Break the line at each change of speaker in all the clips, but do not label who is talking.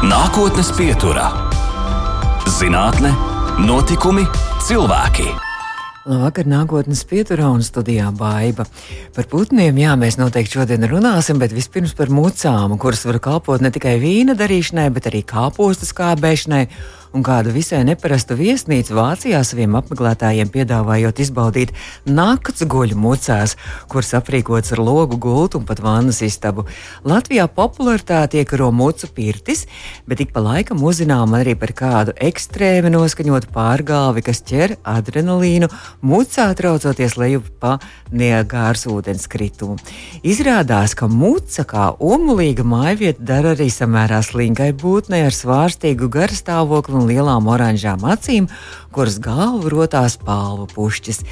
Nākotnes pieturā - zinātne, notikumi, cilvēki.
Labvakar, nākotnes pieturā un studijā baiva. Par putniem, jā, mēs noteikti šodien runāsim, bet vispirms par mucām, kuras var kalpot ne tikai vīna darīšanai, bet arī kāpostas kābēšanai un kādu visai neparastu viesnīcu Vācijā saviem apmeklētājiem piedāvājot izbaudīt nakts guļu mucās, kuras aprīkots ar logu gultu un pat vannas istabu. Latvijā popularitāti iekaro mucu pirtis, bet ik pa laikam uzzinām arī par kādu ekstrēmi noskaņotu pārgāvi, kas ķer adrenalīnu mucā traucoties lejup pa niegārs ūdenskritumu. Izrādās, ka muca kā omulīga mājvieta dara arī samērā slinkai būtnei ar svārstīgu garstāvokli un lielām oranžām acīm, kuras galvu rotās palvu pušķis,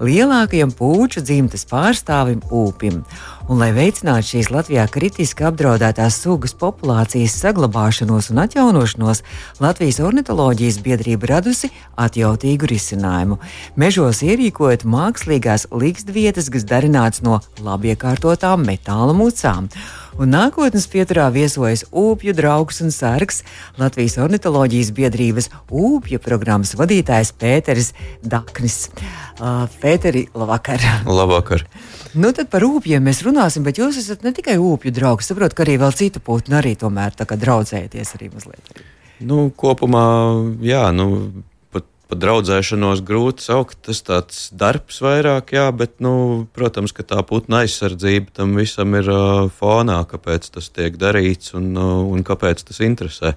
lielākajam puču dzimtas pārstāvim Upim. Un, lai veicinātu šīs Latvijā kritiski apdraudētās sugas populācijas saglabāšanos un atjaunošanos, Latvijas ornitoloģijas biedrība radusi atjautīgu risinājumu. Mežos ierīkojot mākslīgās likstvietas, kas darināts no labi iekārtotām metāla mucām un nākotnes pieturā viesojas Upju draugs un sargs Latvijas ornitoloģijas biedrības Upju programmas vadītājs Pēteris Daknis. Uh, Pēteri, labvakar!
Labvakar!
Nu, tad par upiem mēs runāsim, bet jūs esat ne tikai upju draugs, saprotu, ka arī vēl citu putnu arī tomēr tā kā draudzēties arī mazliet. Arī.
Nu, kopumā, jā, nu, pat draudzēšanos grūti saukt. Tas tāds darbs vairāk, jā, bet, nu, protams, ka tā putna aizsardzība tam visam ir uh, fonā, kāpēc tas tiek darīts un, uh, un kāpēc tas interesē.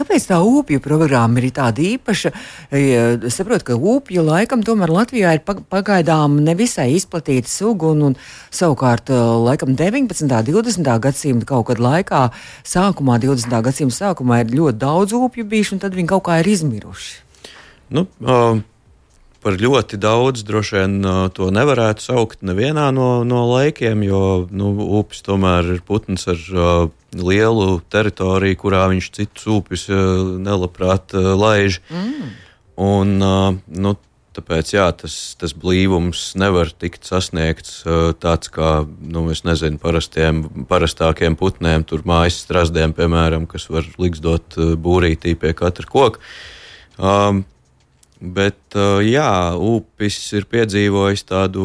Kāpēc tā upju programma ir tāda īpaša? Es saprotu, ka upju laikam tomēr Latvijā ir pagaidām nevisai izplatīta suga, un, un savukārt laikam 19. un 20. gadsimta kaut kad laikā, sākumā, 20. gadsimta sākumā ir ļoti daudz upju bijuši, un tad viņi kaut kā ir izmiruši.
Nu, uh, par ļoti daudz droši vien uh, to nevarētu saukt nevienā no, no laikiem, jo nu, upes tomēr ir putns ar uh, lielu teritoriju, kurā viņš citus upes uh, nelabprāt uh, laiž. Mm. Un, uh, nu, Tāpēc jā, tas, tas blīvums nevar tikt sasniegts uh, tāds kā nu, nezinu, parastiem, parastākiem putniem, tur mājas strazdiem, piemēram, kas var liksdot uh, būrītī pie katra koka. Um, Bet, jā, upis ir piedzīvojis tādu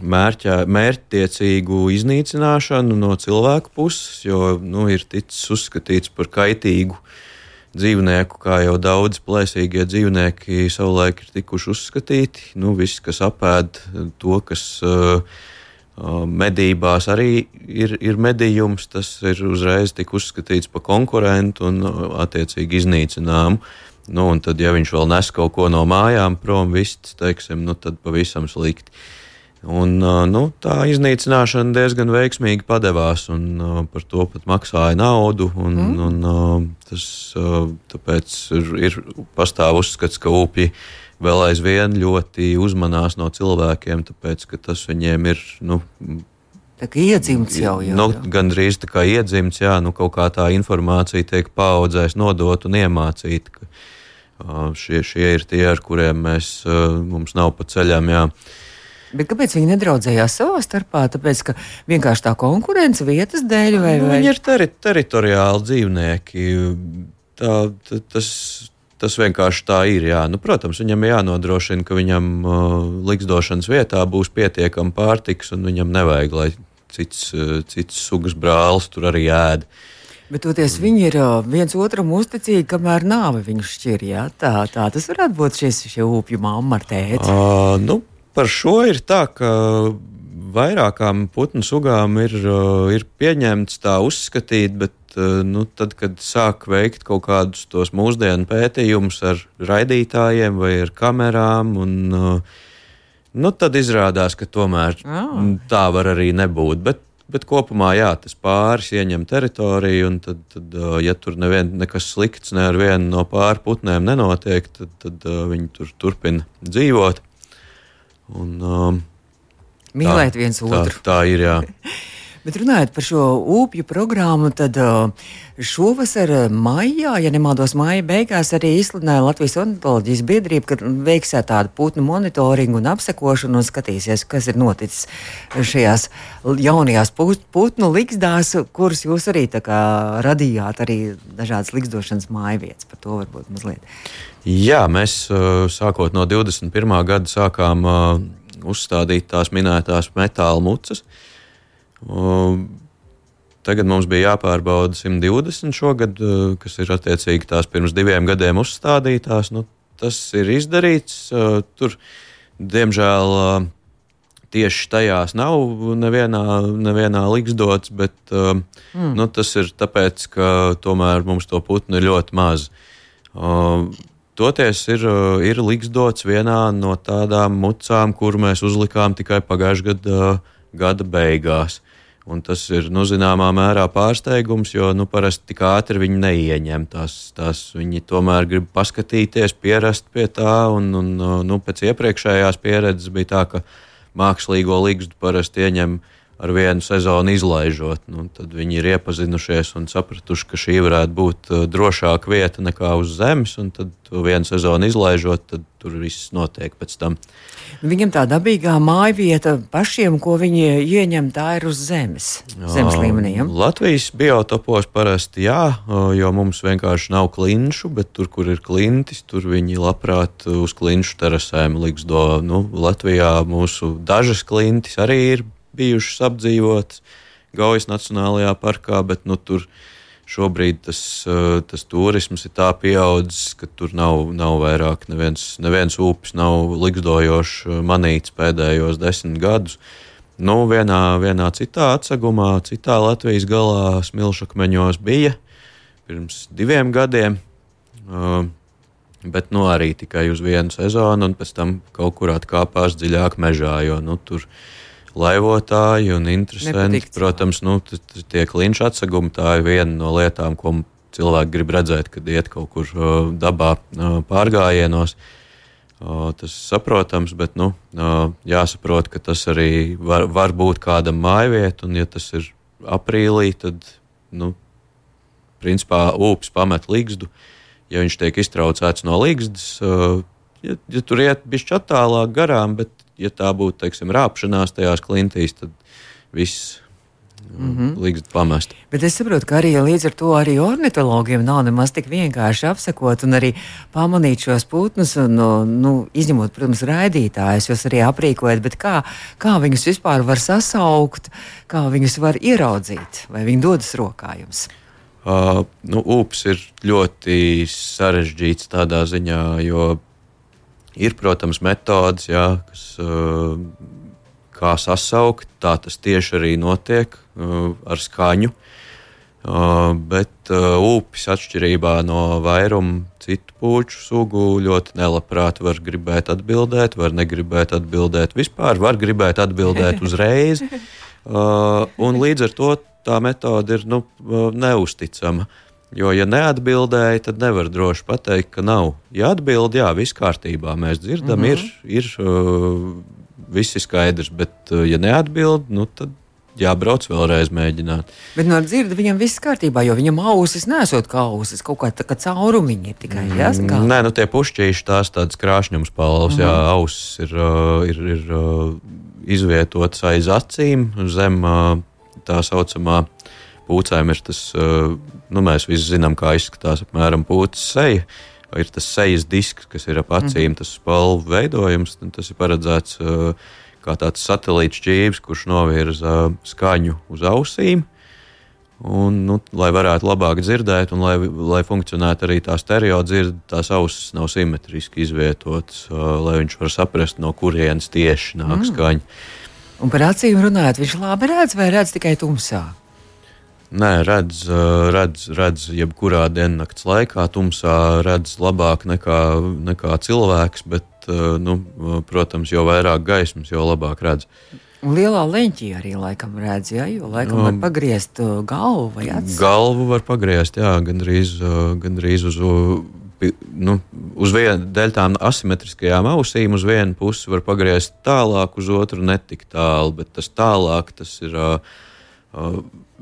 mērķa, mērķtiecīgu iznīcināšanu no cilvēku puses, jo nu, ir ticis uzskatīts par kaitīgu dzīvnieku, kā jau daudz plēsīgie dzīvnieki savulaik ir tikuši uzskatīti. Nu, viss, kas apēd to, kas uh, medībās arī ir, ir medījums, tas ir uzreiz tik uzskatīts par konkurentu un attiecīgi iznīcinājumu. Nu, un tad, ja viņš vēl nes kaut ko no mājām prom, viss, teiksim, nu, tad pavisam slikti. Un, nu, tā iznīcināšana diezgan veiksmīgi padevās, un uh, par to pat maksāja naudu. Un, mm. un, uh, tas uh, tāpēc ir, ir pastāv uzskats, ka upji vēl aizvien ļoti uzmanās no cilvēkiem, tāpēc ka tas viņiem ir. Nu,
Tā kā iedzimts jau ir.
Nu, Gan drīz tā kā iedzimts, jā, nu, kaut kā tā informācija tiek paudzēs, nodot un iemācīta. Ka, Šie, šie ir tie, ar kuriem mēs, mums nav pa ceļam. Jā.
Bet kāpēc viņi nedraudzējās savā starpā? Tāpēc, ka vienkārši tā konkurence vietas dēļ, vai,
nu, vai? viņi ir teri teritoriāli dzīvnieki. Tā, tā, tas, tas vienkārši tā ir. Jā. Nu, protams, viņam ir jānodrošina, ka viņam uh, liksdošanas vietā būs pietiekama pārtiks, un viņam nevajag, lai cits, uh, cits sugas brālis tur arī ēd. Uh,
Bet toties viņi ir viens otram uzticīgi, kamēr nāve viņu šķir. Jā? Tā, tā tas varētu būt šis upju mamma ar tēti.
Uh, nu, par šo ir tā, ka vairākām putnu sugām ir, ir pieņemts tā uzskatīt, bet nu, tad, kad sāk veikt kaut kādus tos mūsdienu pētījumus ar raidītājiem vai ar kamerām, un, nu, tad izrādās, ka tomēr oh. tā var arī nebūt. Bet Bet kopumā jā, tas pāris ieņem teritoriju, un tad, tad ja tur nevien, nekas slikts ne ar vienu no pārputnēm nenotiek, tad, tad viņi tur turpina dzīvot. Un, um,
Mīlēt viens otru.
Tā, tā ir. Jā.
Bet runājot par šo upju programmu, tad šovasar maijā, ja nemaldos, maija beigās arī izsludināja Latvijas ornitoloģijas biedrība, ka veiksē tādu putnu monitoringu un apsekošanu un skatīsies, kas ir noticis šajās jaunajās putnu liksdās, kuras jūs arī radījāt, arī dažādas liksdošanas mājvietas. Par to varbūt mazliet.
Jā, mēs sākot no 21. gada sākām uzstādīt tās minētās metāla mucas. Tagad mums bija jāpārbauda 120 šogad, kas ir attiecīgi tās pirms diviem gadiem uzstādītās. Nu, tas ir izdarīts. Tur, diemžēl, tieši tajās nav nevienā, nevienā liksdots, bet mm. nu, tas ir tāpēc, ka tomēr mums to putnu ir ļoti maz. Toties ir, ir liksdots vienā no tādām mucām, kur mēs uzlikām tikai pagājušā gada, gada beigās. Un tas ir nu, zināmā mērā pārsteigums, jo nu, parasti tik ātri viņi neieņem tās, tās. Viņi tomēr grib paskatīties, pierast pie tā. Un, un, nu, pēc iepriekšējās pieredzes bija tā, ka mākslīgo līgstu parasti ieņem uh, ar vienu sezonu izlaižot. Nu, tad viņi ir iepazinušies un sapratuši, ka šī varētu būt uh, drošāka vieta nekā uz zemes. Tad vienu sezonu izlaižot, tad tur viss notiek pēc tam.
Viņam tā dabīgā māja vieta pašiem, ko viņi ieņem, tā ir uz zemes, zemes līmenī. Ja?
Latvijas biotopos parasti jā, jo mums vienkārši nav klinšu, bet tur, kur ir klintis, tur viņi labprāt uz klinšu terasēm liks do. Nu, Latvijā mūsu dažas klintis arī ir bijušas apdzīvotas Gaujas Nacionālajā parkā, bet nu, tur šobrīd tas, eh, tas turisms ir tā pieaudzis, ka tur nav, nav vairāk neviens, neviens upes nav likstojošs eh, manīts pēdējos desmit gadus. Nu, vienā, vienā citā atsegumā, citā Latvijas galā, Smilšakmeņos bija pirms diviem gadiem. Uh, bet nu, arī tikai uz vienu sezonu, un pēc tam kaut kur atkāpās dziļāk mežā. Jo nu, tur laivotāji un interesanti. Protams, nu, tie klinšu atsegumi tā ir viena no lietām, ko cilvēki grib redzēt, kad iet kaut kur uh, dabā uh, pārgājienos. Uh, tas ir saprotams, bet nu, jāsaprot, ka tas arī var, var būt kādam mājvieta, un ja tas ir aprīlī, tad, nu, principā, upes pamet līgstu. Ja viņš tiek iztraucēts no līgstas, ja, ja tur iet bišķi attālāk garām, bet ja tā būtu teiksim, rāpšanās tajās klintīs, tad viss. Mm -hmm. Līdz pamest.
Bet es saprotu, ka arī līdz ar to arī ornitologiem nav nemaz tik vienkārši apsekot un arī pamanīt šos putnus, un, nu, izņemot, protams, raidītājus, jūs arī aprīkojat, bet kā, kā viņus vispār var sasaukt, kā viņus var ieraudzīt, vai viņi dodas rokā jums?
Uh, nu, Upes ir ļoti sarežģīts tādā ziņā, jo Ir, protams, metodas, jā, kas, kā sasaukt. Tā tas tieši arī notiek ar skaņu. Bet upes atšķirībā no vairuma citu puču sugu ļoti nelabprāt var gribēt atbildēt, var negribēt atbildēt vispār, var gribēt atbildēt uzreiz. Un līdz ar to tā metode ir nu, neusticama. Uh, Jo, ja neatbildēja, tad nevar droši pateikt, ka nav. Ja atbild, jā, viss kārtībā, mēs dzirdam, mm -hmm. ir, ir uh, viss ir skaidrs, bet, uh, ja neatbild, nu, tad jābrauc vēlreiz mēģināt.
Bet no dzirdes viņam viss kārtībā, jo viņam ausis nesot kā ausis, kaut kā tā kā caurumiņi ir tikai
mm, jāsaka. Nē, nu tie pušķīši tās tādas krāšņums palvas, mm -hmm. jā, mhm. ausis ir, uh, ir, ir izvietotas aiz acīm zem tā saucamā pūcēm ir tas, nu, mēs visi zinām, kā izskatās apmēram pūces seja. Ir tas sejas disks, kas ir ap acīm, mm. tas spalvu veidojums. Tas ir paredzēts kā tāds satelīts šķīvis, kurš novirza skaņu uz ausīm. Un, nu, lai varētu labāk dzirdēt, un lai, lai funkcionētu arī tā stereo dzirde, tās ausis nav simetriski izvietotas, lai viņš var saprast, no kurienes tieši nāk mm. skaņa.
Un par acīm runājot, viņš labi redz vai redz tikai tumsā?
Nē, redz, redz, redz jebkurā diennakts laikā, tumsā redz labāk nekā, nekā cilvēks, bet, nu, protams, jo vairāk gaismas, jo labāk redz.
Lielā leņķī arī laikam redz, ja, jo laikam um, var pagriezt galvu vai acis.
Galvu var pagriezt, jā, gandrīz, gandrīz uz, nu, uz vienu dēļ tām asimetriskajām ausīm, uz vienu pusi var pagriezt tālāk, uz otru netik tālu, bet tas tālāk tas ir. Uh,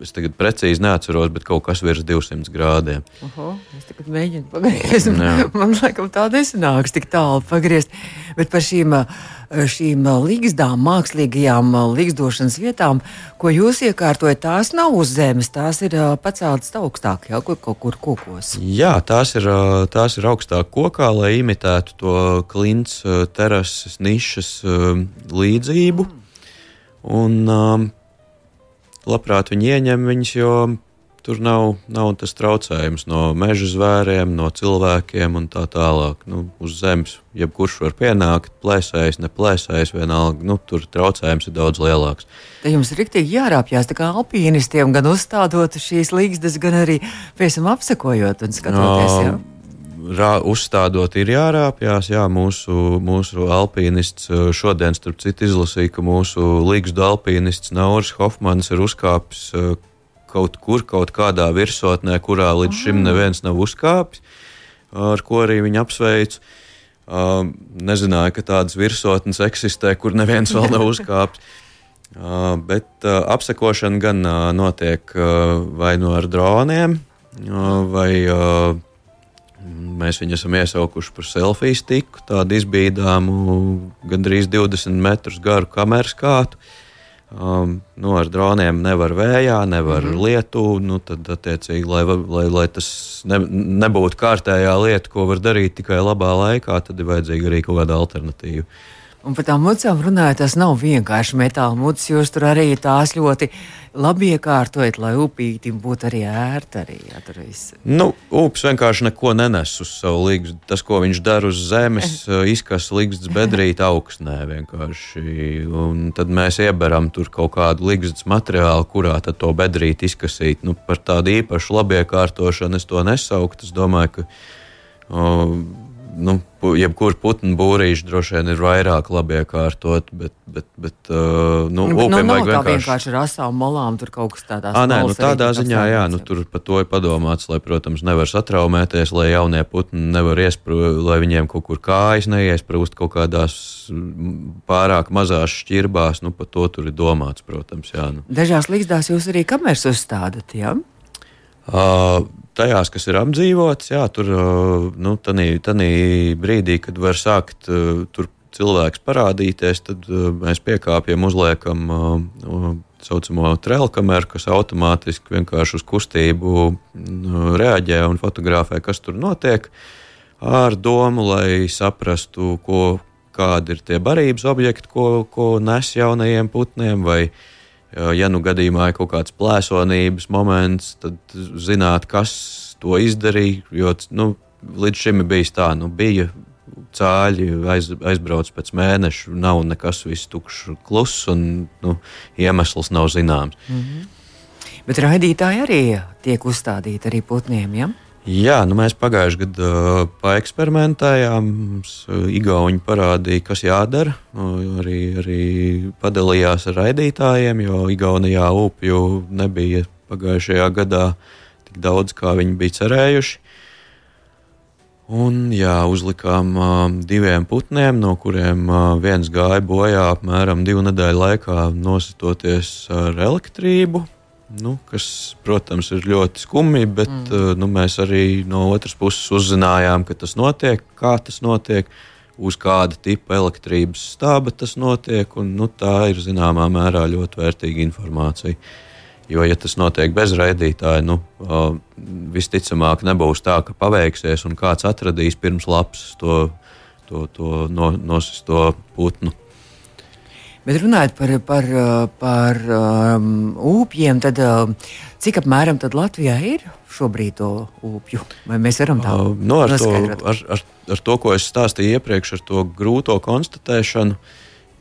es tagad precīzi neatceros, bet kaut kas virs 200 grādiem.
Oho, es tagad mēģinu pagriezt. Man liekas, tā nesanāks tik tālu pagriezt. Bet par šīm, šīm līgzdām, mākslīgajām līgzdošanas vietām, ko jūs iekārtojat, tās nav uz zemes, tās ir paceltas augstāk, jau kaut kur, kur kokos.
Jā, tās ir, tās ir augstāk kokā, lai imitētu to klints, terases, nišas līdzību. Un, um, labprāt viņi ieņem viņus, jo tur nav, nav tas traucējums no meža zvēriem, no cilvēkiem un tā tālāk. Nu, uz zemes jebkurš var pienākt, plēsējis, neplēsējis, vienalga. Nu, tur traucējums ir daudz lielāks.
Te jums ir rīktīgi jārāpjas kā alpīnistiem, gan uzstādot šīs līgstas, gan arī pēc tam apsekojot un skatoties. No,
rā, uzstādot, ir jārāpjas. Jā, mūsu, mūsu alpīnists šodien, starp citu, izlasīja, ka mūsu līgstu alpīnists Nauris Hofmans ir uzkāpis kaut kur, kaut kādā virsotnē, kurā līdz šim neviens nav uzkāpis, ar ko arī viņu apsveicu. Uh, nezināju, ka tādas virsotnes eksistē, kur neviens vēl nav uzkāpis. Uh, bet uh, apsekošana gan uh, notiek uh, vai nu no ar droniem, uh, vai uh, Mēs viņu esam iesaukuši par selfiju stiku, tādu izbīdāmu, gandrīz 20 metrus garu kameras kātu. Um, nu, ar droniem nevar vējā, nevar mm. lietu. Nu, tad, attiecīgi, lai, lai, lai tas ne, nebūtu kārtējā lieta, ko var darīt tikai labā laikā, tad ir vajadzīga arī kaut kāda alternatīva.
Un par tām mucām runājot, tas nav vienkārši metāla mucas. Jūs tur arī tās ļoti labi iekārtojat, lai upītim būtu arī ērti. Arī, ja,
nu, upes vienkārši neko nenes uz savu līgstu. Tas, ko viņš dara uz zemes, izkas līgstas bedrīt augstnē vienkārši. Un tad mēs ieberam tur kaut kādu līgstas materiālu, kurā tad to bedrīt izkasīt. Nu, par tādu īpašu labiekārtošanu es to nesauktu. Es domāju, ka. Uh, nu, jebkurā putnu būrīša droši vien ir vairāk labi iekārtot, bet, bet, bet uh, nu,
nu, upēm nu, vajag vienkārši... vienkārši ar asām molām, tur kaut kas tāds -
nē, nu, tādā ziņā, jā, nu, tur par to ir padomāts, lai, protams, nevar satraumēties, lai jaunie putni nevar iesprūst, lai viņiem kaut kur kājas neiesprūst kaut kādās pārāk mazās šķirbās, nu, par to tur ir domāts, protams, jā. Nu.
Dažās līgzdās jūs arī kameras uzstādat, jā? Ja?
Uh, tajās, kas ir apdzīvotas, jā, tur nu, tādā brīdī, kad var sākt tur cilvēks parādīties, tad mēs piekāpjam, uzliekam tā saucamo trēlkameru, kas automātiski vienkārši uz kustību reaģē un fotografē, kas tur notiek, ar domu, lai saprastu, ko, kādi ir tie barības objekti, ko, ko nes jaunajiem putniem. Vai, uh, Ja nu gadījumā ir kaut kāds plēsonības moments, tad zināt, kas to izdarīja. Jo nu, līdz šim ir bijis tā, nu, bija cāļi, aiz, aizbrauc pēc mēneša, nav nekas, viss tukšs, kluss, un nu, iemesls nav zināms. Mm -hmm.
Bet raidītāji arī tiek uzstādīti arī putniem. Ja?
Jā, nu mēs pagājušajā gadā uh, paeksperimentējām. Mums uh, Igauni parādīja, kas jādara. Uh, arī, arī padalījās ar raidītājiem, jo Igaunijā upju nebija pagājušajā gadā tik daudz, kā viņi bija cerējuši. Un, jā, uzlikām uh, diviem putniem, no kuriem uh, viens gāja bojā apmēram divu nedēļu laikā, nositoties ar elektrību nu, kas, protams, ir ļoti skumji, bet mm. uh, nu, mēs arī no otras puses uzzinājām, ka tas notiek, kā tas notiek, uz kāda tipa elektrības stāba tas notiek. Un, nu, tā ir zināmā mērā ļoti vērtīga informācija. Jo, ja tas notiek bez raidītāja, nu, uh, visticamāk, nebūs tā, ka paveiksies un kāds atradīs pirms lapas to, to, to no, nosisto putnu.
Bet runājot par, par, par um, upjiem, tad uh, cik apmēram Latvijā ir šobrīd to upju? Vai mēs varam tā uh,
nu, ar, to, ar, ar, ar to, ko es stāstīju iepriekš, ar to grūto konstatēšanu,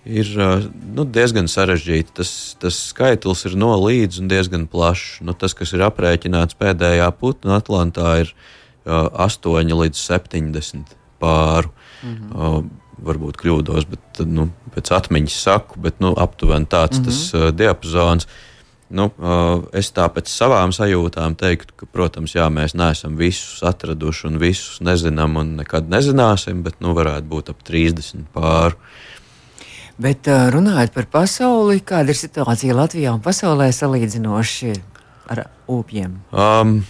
ir uh, nu, diezgan sarežģīti. Tas, tas skaitlis ir no līdz un diezgan plašs. Nu, tas, kas ir aprēķināts pēdējā putna Atlantā, ir uh, 8 līdz 70 pāru. Mm -hmm. uh, varbūt kļūdos, bet nu, pēc atmiņas saku, bet nu, aptuveni tāds mm -hmm. tas uh, diapazons. Nu, uh, es tā pēc savām sajūtām teiktu, ka, protams, jā, mēs neesam visus atraduši un visus nezinām un nekad nezināsim, bet nu, varētu būt ap 30 pāri.
Bet runājot par pasauli, kāda ir situācija Latvijā un pasaulē salīdzinoši ar upiem? Um,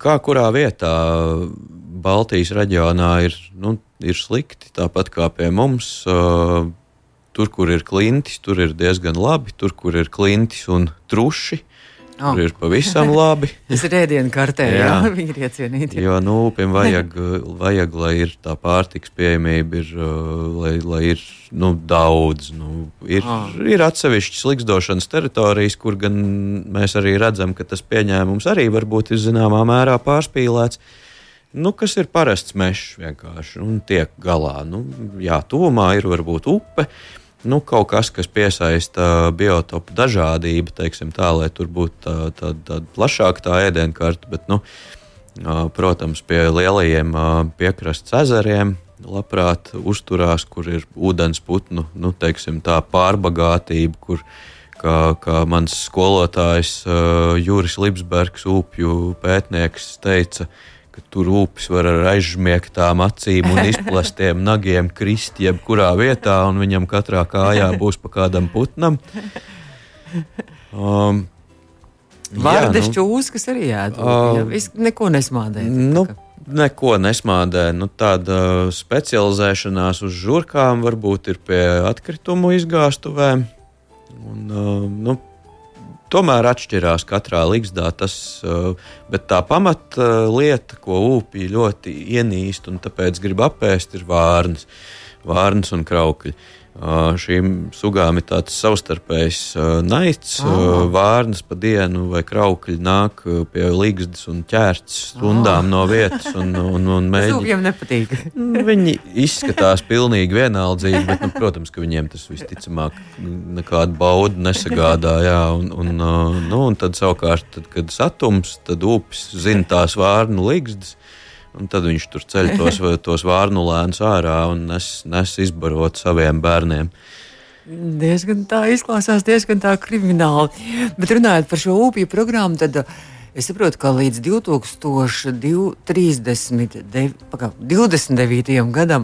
kā kurā vietā Baltijas reģionā ir, nu, ir slikti, tāpat kā pie mums. Uh, tur, kur ir klintis, tur ir diezgan labi, tur, kur ir klintis un truši. Oh. Tur ir pavisam labi.
Tas ir ēdienu kartē, jā, jā. viņi ir iecienīti.
Jo nu, upēm vajag, vajag, lai ir tā pārtiks pieejamība, ir, lai, lai ir nu, daudz. Nu, ir, oh. ir atsevišķas likstošanas teritorijas, kur gan mēs arī redzam, ka tas pieņēmums arī varbūt ir zināmā mērā pārspīlēts. Nu, kas ir parasts mežs vienkārši un tiek galā. Nu, jā, tuvumā ir varbūt upe. Uh, nu, kaut kas, kas piesaista biotopu dažādību, teiksim, tā, lai tur būtu tāda tā, tā plašāka tā ēdienkarte. Bet, nu, protams, pie lielajiem piekrastes ezeriem labprāt uzturās, kur ir ūdens putnu nu, teiksim, pārbagātība, kur, kā, kā mans skolotājs Juris Lipsbergs, upju pētnieks, teica, ka tur upes var ar aizžmiegtām acīm un izplastiem nagiem krist jebkurā vietā, un viņam katrā kājā būs pa kādam putnam. Um,
Vārdas nu, čūskas, kas arī jādod. Uh, jā, neko nesmādē.
Nu, neko nesmādē. Nu, tāda specializēšanās uz žurkām varbūt ir pie atkritumu izgāstuvēm. Un, uh, nu, tomēr atšķirās katrā līgzdā. Tas, eh, bet tā pamatlieta, ko upī ļoti ienīst un tāpēc grib apēst, ir vārnas, vārnas un kraukļi. Šīm sugām ir tāds savstarpējs naids. Oh. Vārnas pa dienu vai kraukļi nāk pie līgstas un ķērts stundām oh. no vietas. Un, un, un mēģi...
Viņiem nepatīk.
Viņi izskatās pilnīgi vienaldzīgi, bet, nu, protams, ka viņiem tas visticamāk nekādu baudu nesagādā. Jā, un, un, nu, un tad savukārt, tad, kad satums, tad upes zina tās vārnu līgstas. Un tad viņš tur ceļ tos, tos vārnu lēnus ārā un nes, nes izbarot saviem bērniem.
Diezgan tā izklausās, diezgan tā krimināli. Bet runājot par šo upju programmu, tad uh, es saprotu, ka līdz 2029. gadam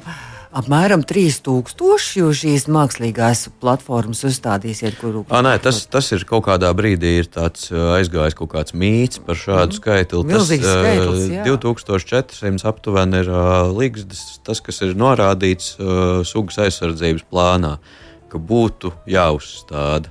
apmēram 3000 jūs šīs mākslīgās platformas uzstādīsiet, kuru.
À, nē, tas, tas ir kaut kādā brīdī ir tāds aizgājis kaut kāds mīts par šādu mm. skaitli.
Milzīgs tas, skaitlis,
jā. 2400 aptuveni ir uh, līgsts, tas, kas ir norādīts uh, sugas aizsardzības plānā, ka būtu jāuzstāda.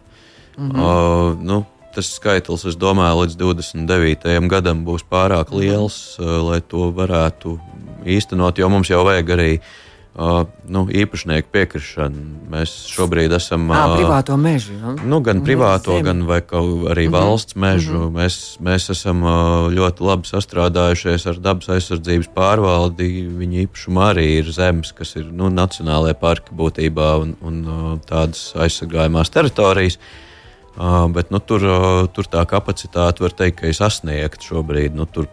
Mm -hmm. uh, nu, tas skaitlis, es domāju, līdz 29. gadam būs pārāk liels, uh, lai to varētu īstenot, jo mums jau vajag arī uh, Uh, nu, īpašnieku piekrišanu. Mēs šobrīd esam.
À, privāto mežu. Ja?
Nu, gan privāto, Zem. gan arī mm -hmm. valsts mežu. Mm -hmm. mēs, mēs esam uh, ļoti labi sastrādājušies ar dabas aizsardzības pārvaldi. Viņa īpašumā arī ir zemes, kas ir nu, nacionālajie parki būtībā un, un uh, tādas aizsargājumās teritorijas. Uh, bet nu, tur, uh, tur tā kapacitāte var teikt, ka ir sasniegta šobrīd. Nu, tur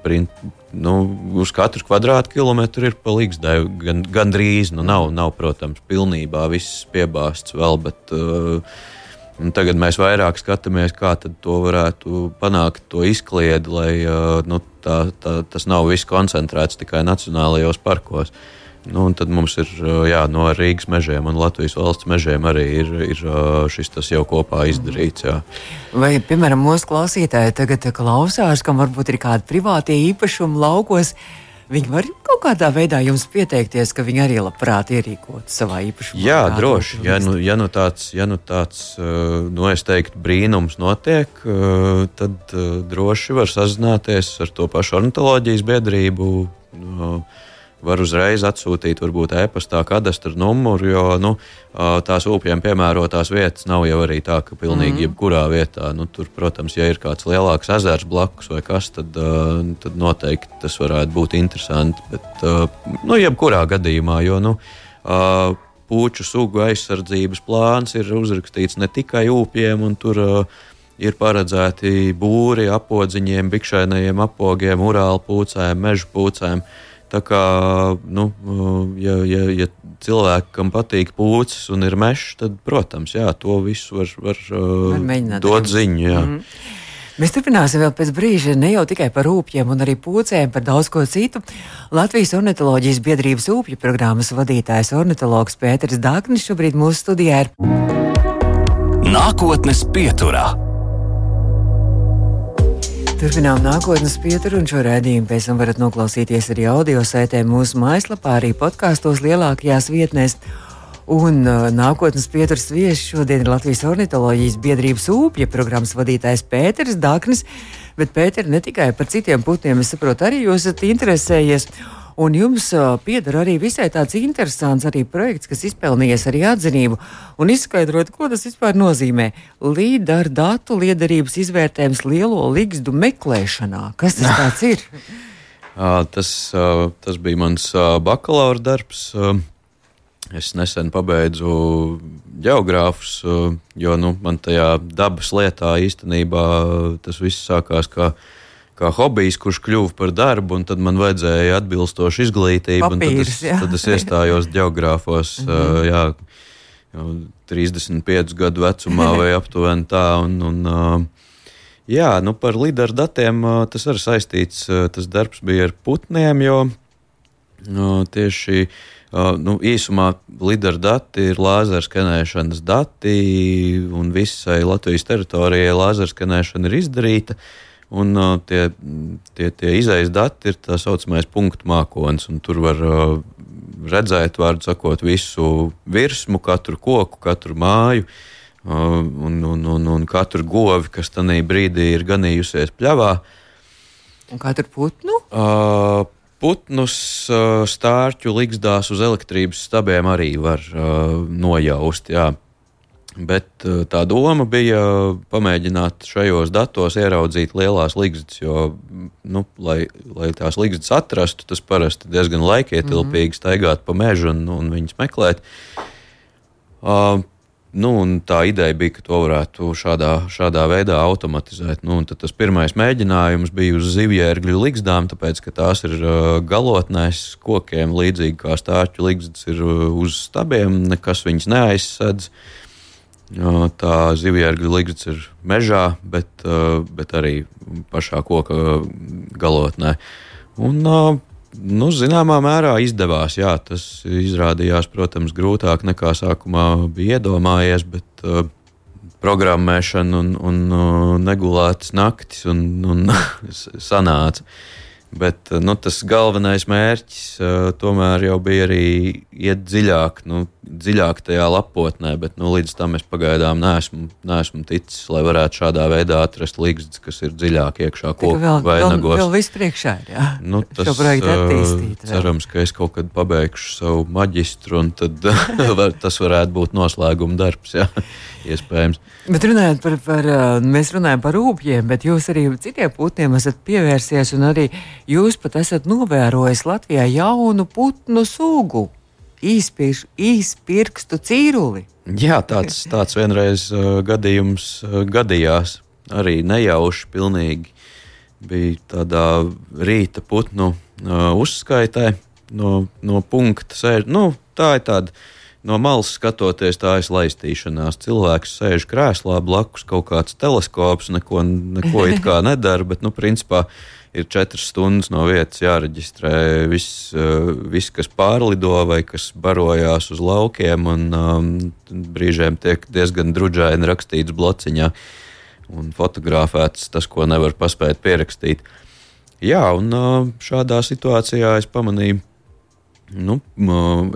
nu, uz katru kvadrātkilometru ir palīgs gan, gandrīz. Nu, nav, nav, protams, pilnībā viss piebāzts vēl, bet uh, tagad mēs vairāk skatāmies, kā to varētu panākt, to izkliedi, lai uh, nu, tā, tā, tas nav viss koncentrēts tikai nacionālajos parkos. Uh, Nu, tad mums ir jā, no Rīgas mežiem un Latvijas valsts mežiem arī ir, ir šis tas jau kopā izdarīts. Jā.
Vai, piemēram, mūsu klausītāji tagad klausās, kam varbūt ir kādi privātie īpašumi laukos? Viņi var kaut kādā veidā jums pieteikties, ka viņi arī labprāt ierīkotu savā īpašumā.
Jā, droši. Ja nu, ja nu tāds, ja nu tāds nu, teiktu, brīnums notiek, tad droši var sazināties ar to pašu ornitoloģijas biedrību var uzreiz atsūtīt varbūt e-pastā kadastra numuru, jo nu, tās upēm piemērotās vietas nav jau arī tā, ka pilnīgi mm. jebkurā vietā. Nu, tur, protams, ja ir kāds lielāks ezers blakus vai kas, tad, tad noteikti tas varētu būt interesanti. Bet, nu, jebkurā gadījumā, jo nu, puču sugu aizsardzības plāns ir uzrakstīts ne tikai upiem, un tur ir paredzēti būri apodziņiem, bikšainajiem apogiem, urālu pūcēm, meža pūcēm. Uh, Tā kā, nu, ja, ja, ja cilvēkam patīk pūcis un ir mežs, tad, protams, jā, to visu var, var, var dot ziņu. Jā. Mm.
Mēs turpināsim vēl pēc brīža ne jau tikai par rūpiem un arī pūcēm, par daudz ko citu. Latvijas ornitoloģijas biedrības ūpju programmas vadītājs ornitologs Pēters Dāknis šobrīd mūsu studijā ir.
Nākotnes pieturā.
Turpinām nākotnes pieturu, un šo redzējumu pēc tam varat noklausīties arī audio saitē mūsu mājaslapā, arī podkāstos lielākajās vietnēs. Un uh, nākotnes pieturas viesis šodien ir Latvijas ornitoloģijas biedrības ūpja programmas vadītājs Pēters Daknis. Bet, Pēter, ne tikai par citiem putniem, es saprotu, arī jūs esat interesējies. Un jums pieder arī visai tāds interesants arī projekts, kas izpelnījies arī atzinību. Un izskaidrot, ko tas vispār nozīmē. Līdera datu liederības izvērtējums lielo ligzdu meklēšanā. Kas tas ir?
tas, tas bija mans bakalaura darbs. Es nesen pabeidzu geogrāfus, jo nu, man tajā dabas lietā īstenībā tas viss sākās kā, kā hobijs, kurš kļuva par darbu, un tad man vajadzēja atbilstošu izglītību.
Papīrs,
tad, es, tad es iestājos geogrāfos. mm -hmm. jā, 35 gadu vecumā vai aptuveni tā. Un, un, jā, nu par līderu datiem tas arī saistīts. Tas darbs bija ar putniem, jo tieši Uh, nu, īsumā lidera dati ir lāzera skanēšanas dati, un visai Latvijas teritorijai lāzera skanēšana ir izdarīta. Un, uh, tie, tie, tie izējas dati ir tā saucamais punktu mākslinieks, un tur var uh, redzēt, vārdu sakot, visu virsmu, katru koku, katru māju. Uh, un, un, un, un katru govi, kas tajā brīdī ir ganījusies pļavā.
Un katru putnu?
Uh, Putnus stārķu likstās uz elektrības stabiem arī var uh, nojaust. Jā. Bet uh, tā doma bija pamēģināt šajos datos ieraudzīt lielās līgstas, jo, nu, lai, lai tās līgstas atrastu, tas parasti diezgan laikietilpīgi mm -hmm. staigāt pa mežu un, un viņas meklēt. Uh, Nu, tā ideja bija, ka to varētu šādā, šādā veidā automatizēt. Nu, tas pirmais mēģinājums bija uz zivjērgļu ligzdām, tāpēc ka tās ir uh, galotnēs kokiem, līdzīgi kā stārķu ligzdas ir uh, uz stabiem, nekas viņas neaizsedz. Uh, tā zivjērgļu ligzdas ir mežā, bet, uh, bet arī pašā koka galotnē. Un, uh, Nu, zināmā mērā izdevās. Jā, tas izrādījās, protams, grūtāk nekā sākumā bija iedomājies, bet uh, programmēšana un, un uh, negulētas naktis un, un sanāca. Bet nu, tas galvenais mērķis uh, tomēr jau bija arī iet dziļāk, nu, dziļāk tajā lapotnē, bet nu, līdz tam es pagaidām neesmu, neesmu ticis, lai varētu šādā veidā atrast līgstus, kas ir dziļāk iekšā
koku vai nagos. Vēl viss priekšā ir, jā.
Nu, tas, Šo projektu attīstīt. Vēl. Cerams, ka es kaut kad pabeigšu savu maģistru, un tad tas varētu būt noslēguma darbs, jā, iespējams.
Bet runājot par, par, mēs runājam par rūpjiem, bet jūs arī citiem putniem esat pievērsies, un arī jūs pat esat novērojis Latvijā jaunu putnu sugu - īspirkstu cīruli.
Jā, tāds, tāds vienreiz uh, gadījums uh, gadījās. Arī nejauši pilnīgi bija tādā rīta putnu uh, uzskaitē no, no punkta sēž. Nu, tā ir tāda no malas skatoties, tā ir laistīšanās. Cilvēks sēž krēslā, blakus kaut kāds teleskops, neko, neko it kā nedara, bet, nu, principā ir četras stundas no vietas jāreģistrē viss, eh, vis, kas pārlido vai kas barojās uz laukiem, un um, brīžiem tiek diezgan druģaini rakstīts blociņā un fotografēts tas, ko nevar paspēt pierakstīt. Jā, un uh, šādā situācijā es pamanīju Nu,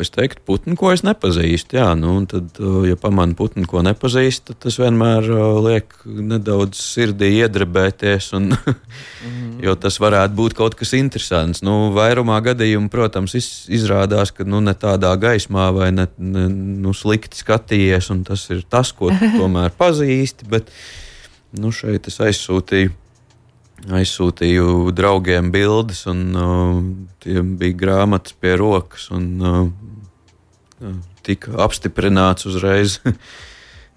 es teiktu, putnu, ko es nepazīstu. Jā, nu, tad, ja pamanu putnu, ko nepazīstu, tad tas vienmēr liek nedaudz sirdī iedrebēties. Un, mm. jo tas varētu būt kaut kas interesants. Nu, vairumā gadījumu, protams, iz, izrādās, ka nu, ne tādā gaismā vai ne, ne nu, slikti skatījies, un tas ir tas, ko tomēr pazīsti. Bet nu, šeit es aizsūtīju aizsūtīju draugiem bildes, un uh, tiem bija grāmatas pie rokas. Un, uh, tika apstiprināts uzreiz.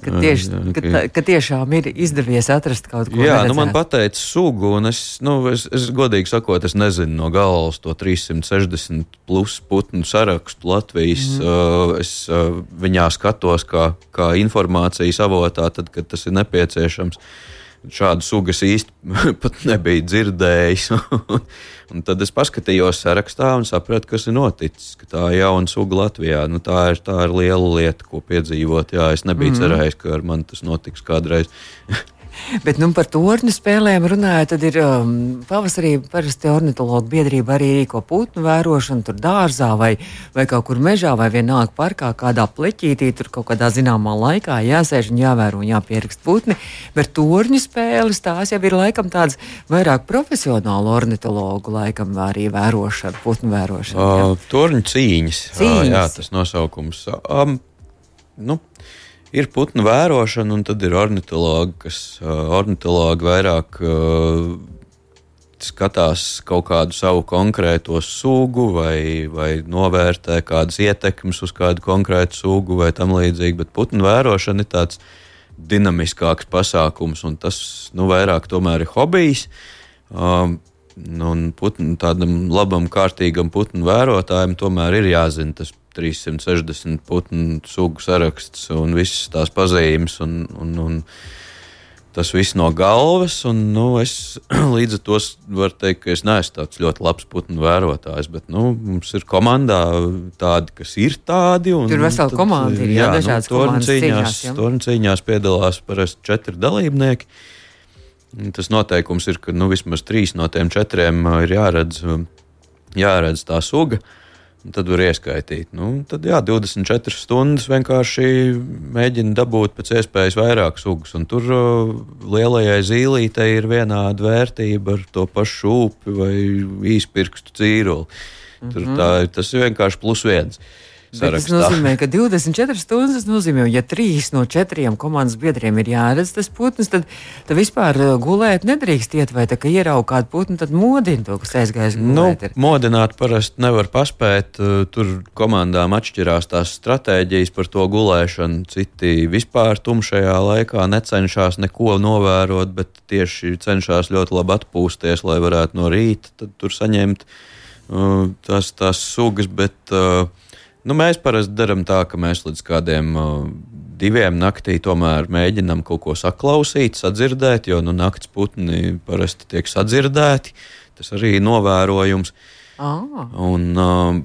Ka, tieši, ka, tā, ka tiešām ir izdevies atrast kaut ko tādu.
Jā, nu man pateica sugu, un es, nu, es, es godīgi sakot, es nezinu no galvas to 360 plus putnu sarakstu Latvijas. Mm. Uh, es uh, viņā skatos kā, kā informācijas avotā, tad, kad tas ir nepieciešams. Uh, šādu sugas īsti pat nebija dzirdējis. un tad es paskatījos sarakstā un sapratu, kas ir noticis. Ka tā ir jauna suga Latvijā. Nu, tā, ir, tā ir liela lieta, ko piedzīvot. Jā, es nebiju mm cerējis, ka ar mani tas notiks kādreiz.
Bet nu, par torņu spēlēm runājot, tad ir um, pavasarī parasti ornitologu biedrība arī rīko putnu vērošanu tur dārzā vai, vai kaut kur mežā vai vienalga parkā kādā pleķītī, tur kaut kādā zināmā laikā jāsēž un jāvēro un jāpierakst putni. Bet torņu spēles tās jau ir laikam tādas vairāk profesionālu ornitologu laikam arī vērošana, putnu vērošana.
Uh, torņu cīņas.
cīņas.
Uh, jā, tas nosaukums. Um, nu, ir putnu vērošana, un tad ir ornitologi, kas uh, ornitologi vairāk uh, skatās kaut kādu savu konkrēto sugu, vai, vai novērtē kādas ietekmes uz kādu konkrētu sugu, vai tam līdzīgi. Bet putnu vērošana ir tāds dinamiskāks pasākums, un tas nu, vairāk tomēr ir hobijs. Um, un putnu, tādam labam, kārtīgam putnu vērotājam tomēr ir jāzina tas 360 putnu sugu saraksts un visas tās pazīmes. Un, un, un tas viss no galvas. Un, nu, es līdz ar to varu teikt, ka es neesmu tāds ļoti labs putnu vērotājs. Bet nu, mums ir komandā tādi, kas ir tādi. Un,
Tur vesela komanda, ir jā, jā dažādas nu,
cīņās. Torņcīņās piedalās parasti četri dalībnieki. Tas noteikums ir, ka nu, vismaz trīs no tiem četriem ir jāredz, jāredz tā suga. Uh, Tad var ieskaitīt. Nu, tad jā, 24 stundas vienkārši mēģina dabūt pēc iespējas vairāk sugas. Un tur uh, lielajai zīlītei ir vienāda vērtība ar to pašu upi vai īspirkstu cīruli. Mm -hmm. Tur mhm. tā, tas ir vienkārši plus viens. Uh.
Tas nozīmē, ka 24 stundas nozīmē, ja trīs no četriem komandas biedriem ir jāredz tas putns, tad, tad vispār uh, gulēt nedrīkst iet, vai tā kā ierauga kādu putnu, tad modina to, kas aizgājis
gulēt. Nu, modināt parasti nevar paspēt, uh, tur komandām atšķirās tās stratēģijas par to gulēšanu. Citi vispār tumšajā laikā necenšas neko novērot, bet tieši cenšas ļoti labi atpūsties, lai varētu no rīta tur saņemt uh, tās, tās sugas. Bet, uh, Nu, mēs parasti darām tā, ka mēs līdz kādiem uh, diviem naktī tomēr mēģinām kaut ko saklausīt, sadzirdēt, jo nu, naktas putni parasti tiek sadzirdēti. Tas arī ir novērojums.
Ah.
Un, uh,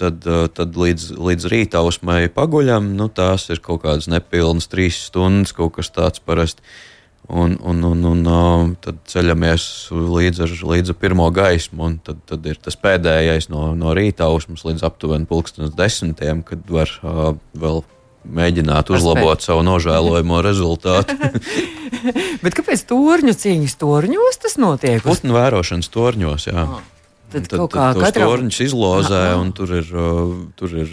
tad, uh, tad līdz, līdz rīta ausmai paguļam, nu, tās ir kaut kādas nepilnas trīs stundas, kaut kas tāds parasti. Un, un, un, un uh, tad ceļamies līdz ar, līdz pirmo gaismu, un tad, tad ir tas pēdējais no, no rīta ausmas līdz aptuveni pulkstenes desmitiem, kad var uh, vēl mēģināt uzlabot savu nožēlojamo rezultātu.
Bet kāpēc torņu cīņas torņos tas notiek?
Putnu vērošanas torņos, jā. Ah.
Tad, tad, tad
tos katram... torņus izlozē, Aha. un tur ir, uh, tur ir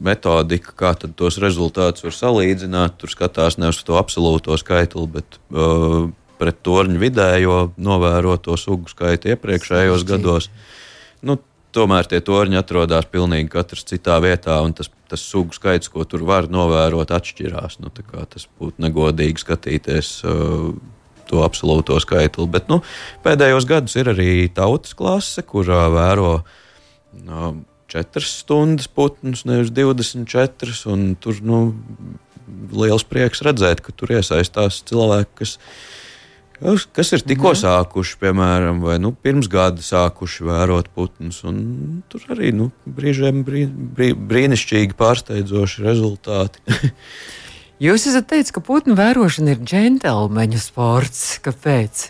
metodika, kā tos rezultātus var salīdzināt. Tur skatās nevis uz to absolūto skaitli, bet uh, pret torņu vidējo novēroto sugu skaitu iepriekšējos gados. Nu, tomēr tie torņi atrodas pilnīgi katrs citā vietā, un tas, tas sugu skaits, ko tur var novērot, atšķirās. Nu, tas būtu negodīgi skatīties. Uh, to absolūto skaitli. Bet nu, pēdējos gados ir arī tautas klase, kurā vēro no, 4 stundas putnus, nevis 24. Tur nu, liels prieks redzēt, ka tur iesaistās cilvēki, kas, kas ir tikko mhm. sākuši, piemēram, vai nu, pirms gada sākuši vērot putnus. Tur arī nu, brīžiem brī, brī, brīnišķīgi pārsteidzoši rezultāti.
Jūs esat teicis, ka putnu vērošana ir džentlmeņu sports. Kāpēc?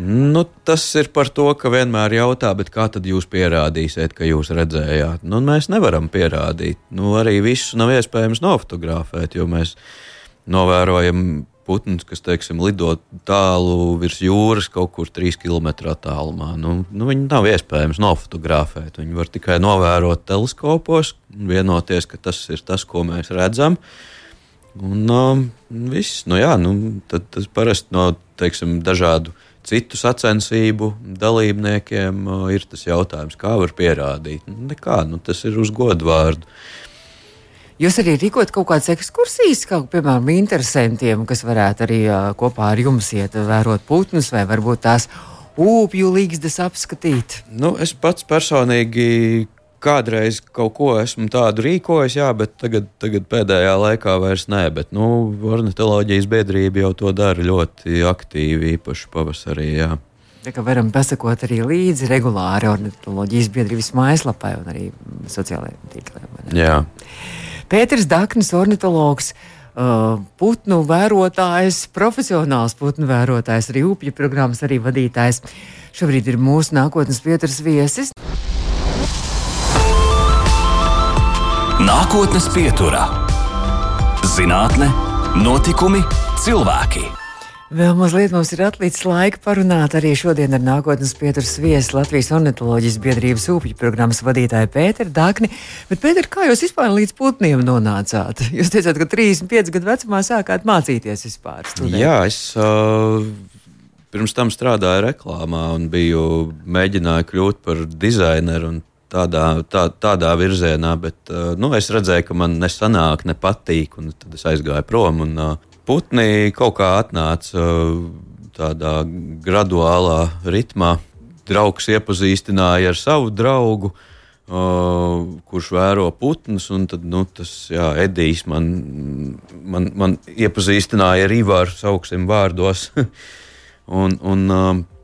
Nu, tas ir par to, ka vienmēr jautā, kā tad jūs pierādīsiet, ka jūs redzējāt. Nu, mēs nevaram pierādīt. Nu, arī visu nav iespējams nofotografēt, jo mēs novērojam putnus, kas, teiksim, lido tālu virs jūras, kaut kur 3 km attālumā. Nu, nu, viņi nav iespējams nofotografēt. Viņi var tikai novērot teleskopos, vienoties, ka tas ir tas, ko mēs redzam. Uh, Un uh, viss, nu jā, nu, tad, tas parasti no teiksim, dažādu citu sacensību dalībniekiem uh, ir tas jautājums, kā var pierādīt. Nu, nekā, nu, tas ir uz godu vārdu.
Jūs arī rīkojat kaut kādas ekskursijas, kā piemēram, interesantiem, kas varētu arī uh, kopā ar jums iet, vērot putnus vai varbūt tās upju līgstas apskatīt?
Nu, es pats personīgi kādreiz kaut ko esmu tādu rīkojis, jā, bet tagad, tagad pēdējā laikā vairs nē. Bet, nu, ornitoloģijas biedrība jau to dara ļoti aktīvi, īpaši pavasarī. Jā.
Tā kā varam pasakot arī līdzi regulāri ornitoloģijas biedrības mājaslapai un arī sociālajiem tīkliem. Pēters Daknis, ornitologs. Uh, putnu vērotājs, profesionāls putnu vērotājs, arī upju programmas arī vadītājs. Šobrīd ir mūsu nākotnes pieturas viesis.
Nākotnes pieturā - zinātne, notikumi, cilvēki.
Vēl mazliet mums ir atlicis laika parunāt arī šodien ar nākotnes pieturas viesu Latvijas ornitoloģijas biedrības upju programmas vadītāju Pēteru Dakni. Bet, Pēter, kā jūs vispār līdz putniem nonācāt? Jūs teicāt, ka 35 gadu vecumā sākāt mācīties vispār. Studēt.
Jā, es uh, pirms tam strādāju reklāmā un biju mēģināju kļūt par dizaineru tādā, tā, tādā virzienā, bet uh, nu, es redzēju, ka man nesanāk, nepatīk, un tad es aizgāju prom. Un, uh, putni kaut kā atnāca uh, tādā graduālā ritmā. Draugs iepazīstināja ar savu draugu, uh, kurš vēro putnus. Tad nu, tas jā, Edijs man, man, man iepazīstināja ar Ivāru, sauksim vārdos. un, un, uh,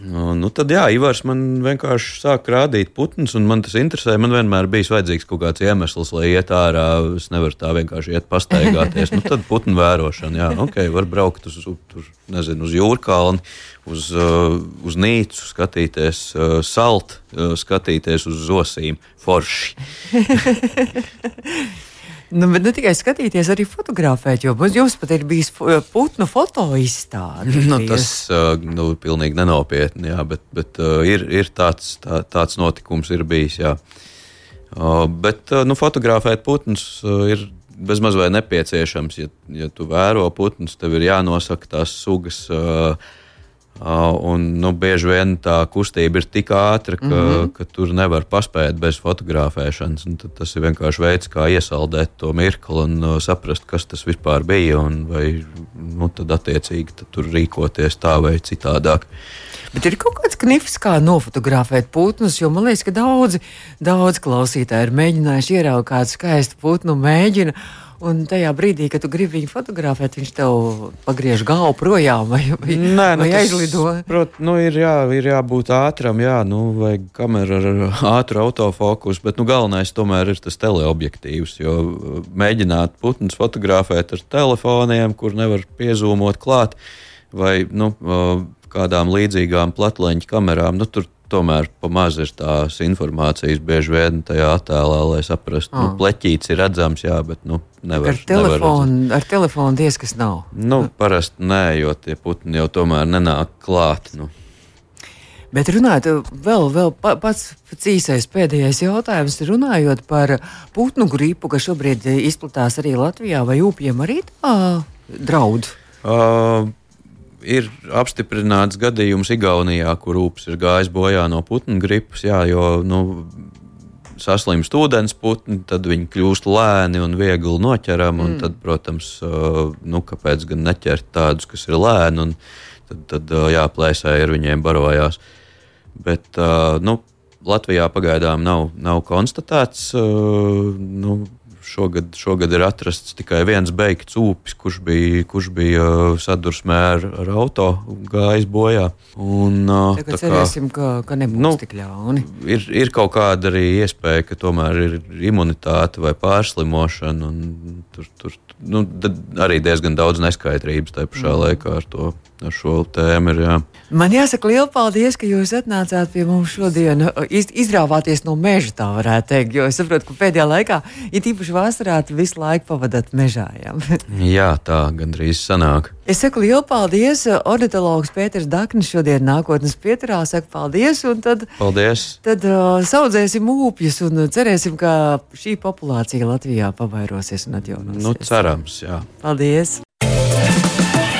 Nu, tad, jā, Ivars man vienkārši sāk rādīt putnus, un man tas interesē. Man vienmēr bija vajadzīgs kaut kāds iemesls, lai iet ārā. Es nevaru tā vienkārši iet pastaigāties. nu, tad putnu vērošana, jā, ok, var braukt uz, tur, nezinu, uz jūrkalni, uz, uh, uz nīcu, skatīties uh, salt, uh, skatīties uz zosīm. Forši.
Nu, bet ne tikai skatīties, arī fotografēt, jo jums pat ir bijis putnu foto izstāde.
Nu, tas uh, nu, pilnīgi nenopietni, jā, bet, bet uh, ir, ir tāds, tā, tāds notikums ir bijis. Jā. Uh, bet nu, fotografēt putnus ir bezmaz vai nepieciešams. Ja, ja tu vēro putnus, tev ir jānosaka tās sugas. Uh, un, nu, bieži vien tā kustība ir tik ātra, ka, mm -hmm. ka tur nevar paspēt bez fotografēšanas. Tas ir vienkārši veids, kā iesaldēt to mirkli un uh, saprast, kas tas vispār bija. Vai nu, tad attiecīgi tad tur rīkoties tā vai citādāk.
Bet ir kaut kāds knifs, kā nofotografēt putnus, jo man liekas, ka daudzi, daudz klausītāji ir mēģinājuši ieraugt kādu skaistu putnu, mēģina. Un tajā brīdī, kad tu gribi viņu fotografēt, viņš tev pagriež galvu projām vai, vai, Nē, nu, vai aizlido.
Prot, nu, ir, jā, ir jābūt ātram, jā, nu, vajag kameru ar ātru autofokusu, bet nu, galvenais tomēr ir tas teleobjektīvs. Jo uh, mēģināt putnus fotografēt ar telefoniem, kur nevar piezūmot klāt, vai nu, uh, kādām līdzīgām platleņķa kamerām, nu, tur tomēr pamaz ir tās informācijas bieži vien tajā attēlā, lai saprastu, ka nu, ah. pleķīts ir redzams, jā, bet nu, nevar.
Ar telefonu, nevar ar telefonu diez kas nav.
Nu, parasti nē, jo tie putni jau tomēr nenāk klāt. Nu.
Bet runājot, vēl, vēl pats īsais pēdējais jautājums, runājot par putnu gripu, kas šobrīd izplatās arī Latvijā, vai upiem arī tā draud? Uh,
ir apstiprināts gadījums Igaunijā, kur upes ir gājis bojā no putnu gripas. Jā, jo, nu, saslimst ūdens putni, tad viņi kļūst lēni un viegli noķerami. Mm. Tad, protams, nu, kāpēc gan neķert tādus, kas ir lēni, un tad, tad jāplēsē ar viņiem barojās. Bet nu, Latvijā pagaidām nav, nav konstatēts nu, Šogad, šogad ir atrasts tikai viens beigts upis, kurš bija, kurš bija uh, sadursmē ar, ar auto gājis bojā. Un,
uh, Tagad tā cerēsim, kā, ka, ka nebūs nu, tik ļauni.
Ir, ir kaut kāda arī iespēja, ka tomēr ir imunitāte vai pārslimošana. Tur, tur nu, arī diezgan daudz neskaidrības tajā pašā mm. laikā ar to ar šo tēmu ir. Jā.
Man jāsaka, liels paldies, ka jūs atnācāt pie mums šodien. Iz, izrāvāties no meža, tā varētu teikt. Jo es saprotu, ka pēdējā laikā, ja tīpaši vasarā, visu laiku pavadāt mežā. Jā,
jā tā gandrīz sanāk.
Es saku lielu paldies. Ornitologs Pēters Daknis šodien nākotnes pieturā saka paldies. Tad,
paldies.
Tad uh, saudzēsim ūpjus un cerēsim, ka šī populācija Latvijā pavairosies un atjaunosies.
Nu, cerams, jā.
Paldies!